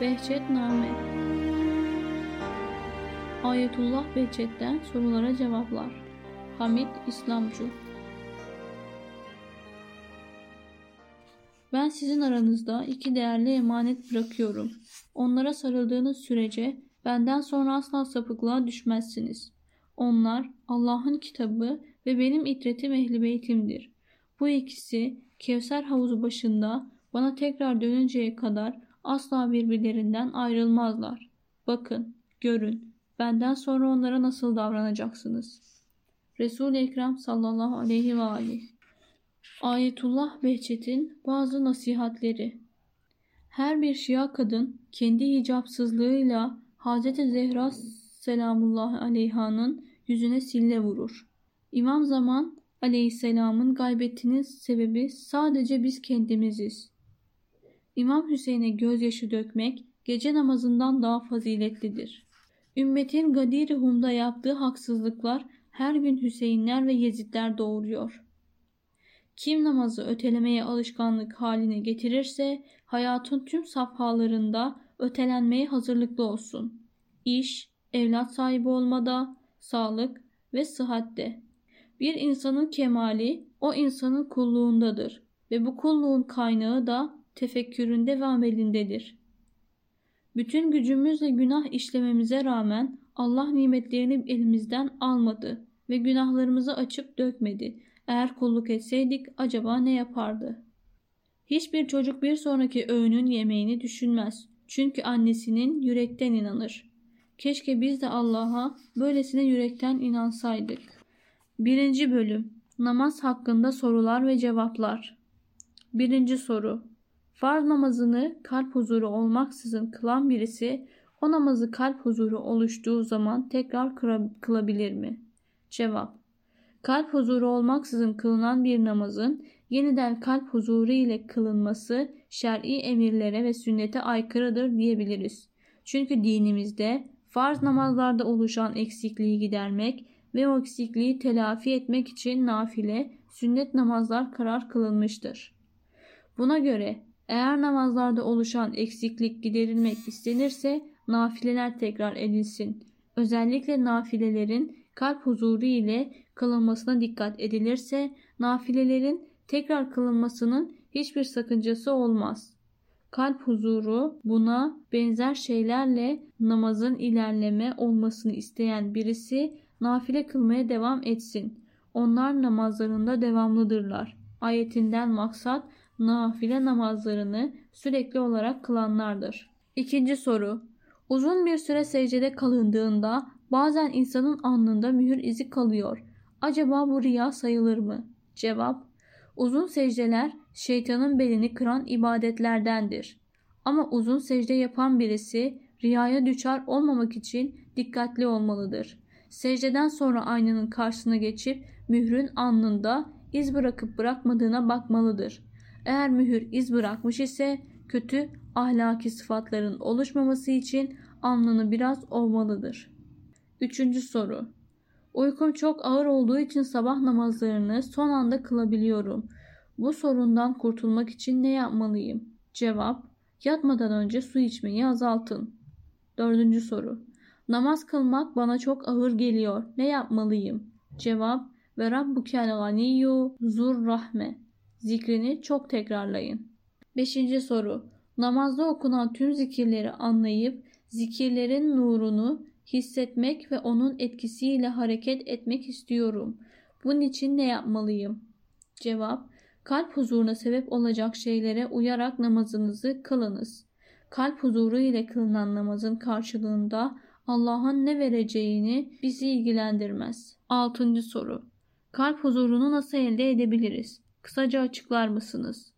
Behçetname Ayetullah Behçet'ten sorulara cevaplar. Hamit İslamcı Ben sizin aranızda iki değerli emanet bırakıyorum. Onlara sarıldığınız sürece benden sonra asla sapıklığa düşmezsiniz. Onlar Allah'ın kitabı ve benim itretim ehli beytimdir. Bu ikisi Kevser havuzu başında bana tekrar dönünceye kadar asla birbirlerinden ayrılmazlar. Bakın, görün, benden sonra onlara nasıl davranacaksınız. Resul-i Ekrem sallallahu aleyhi ve aleyh. Ayetullah Behçet'in bazı nasihatleri. Her bir Şia kadın kendi hicapsızlığıyla Hz. Zehra selamullah aleyhanın yüzüne sille vurur. İmam Zaman aleyhisselamın gaybetinin sebebi sadece biz kendimiziz. İmam Hüseyin'e gözyaşı dökmek gece namazından daha faziletlidir. Ümmetin Gadir-i Hum'da yaptığı haksızlıklar her gün Hüseyinler ve Yezidler doğuruyor. Kim namazı ötelemeye alışkanlık haline getirirse hayatın tüm safhalarında ötelenmeye hazırlıklı olsun. İş, evlat sahibi olmada, sağlık ve sıhhatte. Bir insanın kemali o insanın kulluğundadır ve bu kulluğun kaynağı da tefekküründe ve amelindedir. Bütün gücümüzle günah işlememize rağmen Allah nimetlerini elimizden almadı ve günahlarımızı açıp dökmedi. Eğer kulluk etseydik acaba ne yapardı? Hiçbir çocuk bir sonraki öğünün yemeğini düşünmez. Çünkü annesinin yürekten inanır. Keşke biz de Allah'a böylesine yürekten inansaydık. Birinci bölüm Namaz hakkında sorular ve cevaplar. Birinci soru Farz namazını kalp huzuru olmaksızın kılan birisi o namazı kalp huzuru oluştuğu zaman tekrar kılabilir mi? Cevap Kalp huzuru olmaksızın kılınan bir namazın yeniden kalp huzuru ile kılınması şer'i emirlere ve sünnete aykırıdır diyebiliriz. Çünkü dinimizde farz namazlarda oluşan eksikliği gidermek ve o eksikliği telafi etmek için nafile, sünnet namazlar karar kılınmıştır. Buna göre eğer namazlarda oluşan eksiklik giderilmek istenirse nafileler tekrar edilsin. Özellikle nafilelerin kalp huzuru ile kılınmasına dikkat edilirse nafilelerin tekrar kılınmasının hiçbir sakıncası olmaz. Kalp huzuru buna benzer şeylerle namazın ilerleme olmasını isteyen birisi nafile kılmaya devam etsin. Onlar namazlarında devamlıdırlar. Ayetinden maksat nafile namazlarını sürekli olarak kılanlardır. İkinci soru. Uzun bir süre secdede kalındığında bazen insanın alnında mühür izi kalıyor. Acaba bu riya sayılır mı? Cevap Uzun secdeler şeytanın belini kıran ibadetlerdendir. Ama uzun secde yapan birisi riyaya düşer olmamak için dikkatli olmalıdır. Secdeden sonra aynanın karşısına geçip mührün alnında iz bırakıp bırakmadığına bakmalıdır. Eğer mühür iz bırakmış ise kötü ahlaki sıfatların oluşmaması için alnını biraz ovmalıdır. Üçüncü soru. Uykum çok ağır olduğu için sabah namazlarını son anda kılabiliyorum. Bu sorundan kurtulmak için ne yapmalıyım? Cevap. Yatmadan önce su içmeyi azaltın. Dördüncü soru. Namaz kılmak bana çok ağır geliyor. Ne yapmalıyım? Cevap. Ve Rabbukel ganiyyu zur rahme. Zikrini çok tekrarlayın. Beşinci soru. Namazda okunan tüm zikirleri anlayıp zikirlerin nurunu hissetmek ve onun etkisiyle hareket etmek istiyorum. Bunun için ne yapmalıyım? Cevap Kalp huzuruna sebep olacak şeylere uyarak namazınızı kılınız. Kalp huzuru ile kılınan namazın karşılığında Allah'ın ne vereceğini bizi ilgilendirmez. 6. soru. Kalp huzurunu nasıl elde edebiliriz? Kısaca açıklar mısınız?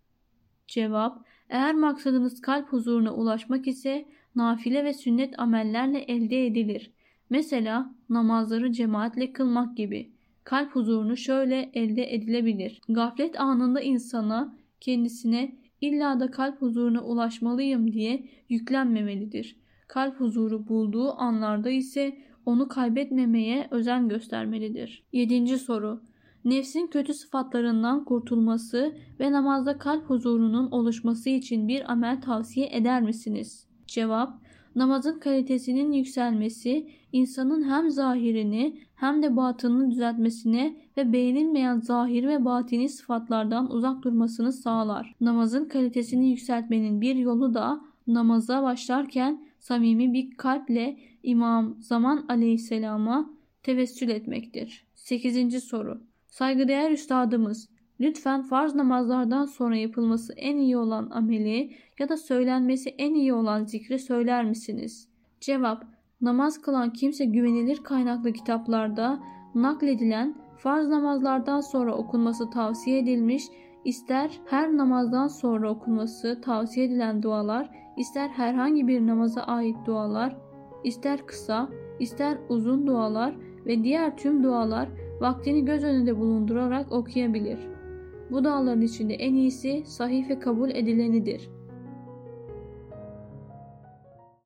Cevap eğer maksadınız kalp huzuruna ulaşmak ise nafile ve sünnet amellerle elde edilir. Mesela namazları cemaatle kılmak gibi. Kalp huzurunu şöyle elde edilebilir. Gaflet anında insana kendisine illa da kalp huzuruna ulaşmalıyım diye yüklenmemelidir. Kalp huzuru bulduğu anlarda ise onu kaybetmemeye özen göstermelidir. 7. soru Nefsin kötü sıfatlarından kurtulması ve namazda kalp huzurunun oluşması için bir amel tavsiye eder misiniz? Cevap Namazın kalitesinin yükselmesi, insanın hem zahirini hem de batınını düzeltmesine ve beğenilmeyen zahir ve batini sıfatlardan uzak durmasını sağlar. Namazın kalitesini yükseltmenin bir yolu da namaza başlarken samimi bir kalple İmam Zaman Aleyhisselam'a tevessül etmektir. 8. soru. Saygıdeğer üstadımız, lütfen farz namazlardan sonra yapılması en iyi olan ameli ya da söylenmesi en iyi olan zikri söyler misiniz? Cevap, namaz kılan kimse güvenilir kaynaklı kitaplarda nakledilen farz namazlardan sonra okunması tavsiye edilmiş, ister her namazdan sonra okunması tavsiye edilen dualar, ister herhangi bir namaza ait dualar, ister kısa, ister uzun dualar ve diğer tüm dualar vaktini göz önünde bulundurarak okuyabilir. Bu duaların içinde en iyisi sahih ve kabul edilenidir.